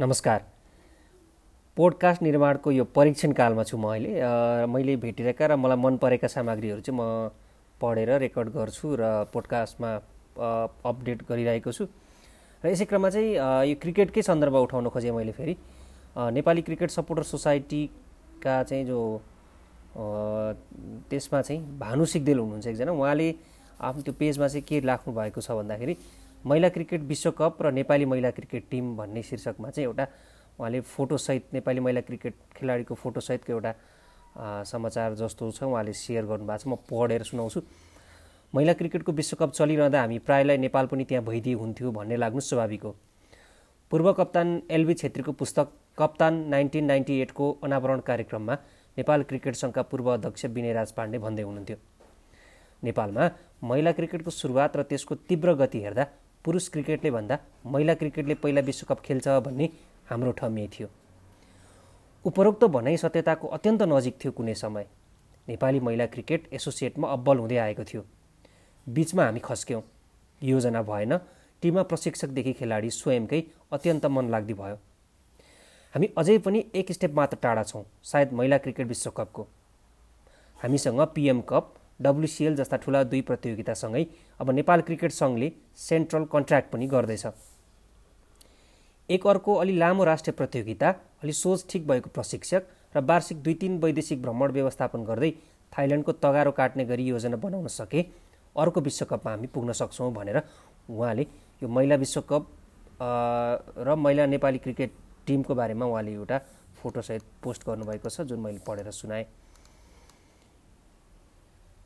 नमस्कार। पोडकास्ट निर्माणको यो परीक्षण कालमा छु म अहिले। मैले भेटिरहेका र मलाई मन परेका सामग्रीहरू चाहिँ म पढेर रेकर्ड गर्छु र पोडकास्टमा अपडेट गरिरहेको छु। र यसै क्रममा चाहिँ यो क्रिकेटकै सन्दर्भ उठाउन खोजेँ मैले फेरि। नेपाली क्रिकेट सपोर्टर सोसाइटीका चाहिँ जो त्यसमा चाहिँ भानु सिग्देल हुनुहुन्छ एकजना। उहाँले आफ्नो त्यो पेजमा चाहिँ के राख्नु भएको छ भन्दाखेरि महिला क्रिकेट विश्वकप र नेपाली महिला क्रिकेट टिम भन्ने शीर्षकमा चाहिँ एउटा उहाँले फोटोसहित नेपाली महिला क्रिकेट खेलाडीको फोटोसहितको एउटा समाचार जस्तो छ उहाँले सेयर गर्नुभएको छ। म पढेर सुनाउँछु। महिला क्रिकेटको विश्वकप चलिरहँदा हामी प्रायलाई नेपाल पनि त्यहाँ भइदिए हुन्थ्यो भन्ने लाग्नु स्वाभाविक हो। पूर्व कप्तान एलबी छेत्रीको पुस्तक कप्तान नाइन्टिन नाइन्टी एटको अनावरण कार्यक्रममा नेपाल क्रिकेट सङ्घका पूर्व अध्यक्ष विनय राज पाण्डे भन्दै हुनुहुन्थ्यो। नेपालमा महिला क्रिकेटको सुरुवात र त्यसको तीव्र गति हेर्दा पुरुष क्रिकेटले भन्दा महिला क्रिकेटले पहिला विश्वकप खेल्छ भन्ने हाम्रो ठम्मी थियो। उपरोक्त भनाइ सत्यताको अत्यन्त नजिक थियो कुनै समय। नेपाली महिला क्रिकेट एसोसिएटमा अब्बल हुँदै आएको थियो। बिचमा हामी खस्क्यौँ। योजना भएन। टिममा प्रशिक्षकदेखि खेलाडी स्वयंकै अत्यन्त मन लाग्दी भयो। हामी अझै पनि एक स्टेप मात्र टाढा छौँ सायद महिला क्रिकेट विश्वकपको। हामीसँग पिएम कप डब्लुसिएल जस्ता ठुला दुई प्रतियोगितासँगै अब नेपाल क्रिकेट सङ्घले सेन्ट्रल कन्ट्र्याक्ट पनि गर्दैछ। एक अर्को अलि लामो राष्ट्रिय प्रतियोगिता अलि सोच ठिक भएको प्रशिक्षक र वार्षिक दुई तिन वैदेशिक भ्रमण व्यवस्थापन गर्दै थाइल्यान्डको तगारो काट्ने गरी योजना बनाउन सके अर्को विश्वकपमा हामी पुग्न सक्छौँ भनेर उहाँले यो महिला विश्वकप र महिला नेपाली क्रिकेट टिमको बारेमा उहाँले एउटा फोटोसहित पोस्ट गर्नुभएको छ जुन मैले पढेर सुनाएँ।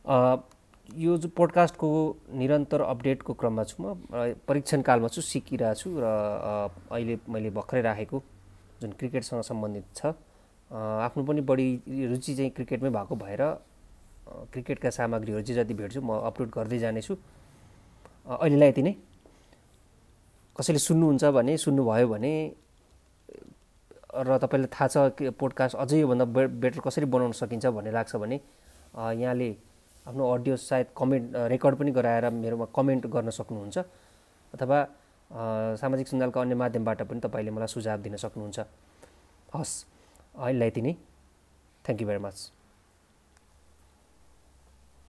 यो जो पोडकास्टको निरन्तर अपडेटको क्रममा छु म परीक्षण कालमा छु सिकिरहेको छु र अहिले मैले भर्खरै राखेको जुन क्रिकेटसँग सम्बन्धित छ। आफ्नो पनि बढी रुचि चाहिँ क्रिकेटमै भएको भएर क्रिकेटका सामग्रीहरू चाहिँ जति भेट्छु म अपलोड गर्दै जानेछु। अहिलेलाई यति नै। कसैले सुन्नुहुन्छ भने सुन्नुभयो भने र तपाईँलाई थाहा छ पोडकास्ट अझै योभन्दा बेटर कसरी बनाउन सकिन्छ भन्ने लाग्छ भने यहाँले आफ्नो अडियो सायद कमेन्ट रेकर्ड पनि गराएर मेरोमा कमेन्ट गर्न सक्नुहुन्छ अथवा सामाजिक सञ्जालका अन्य माध्यमबाट पनि तपाईँले मलाई सुझाव दिन सक्नुहुन्छ। हस् अहिलेलाई यति नै थ्याङ्क यू भेरी मच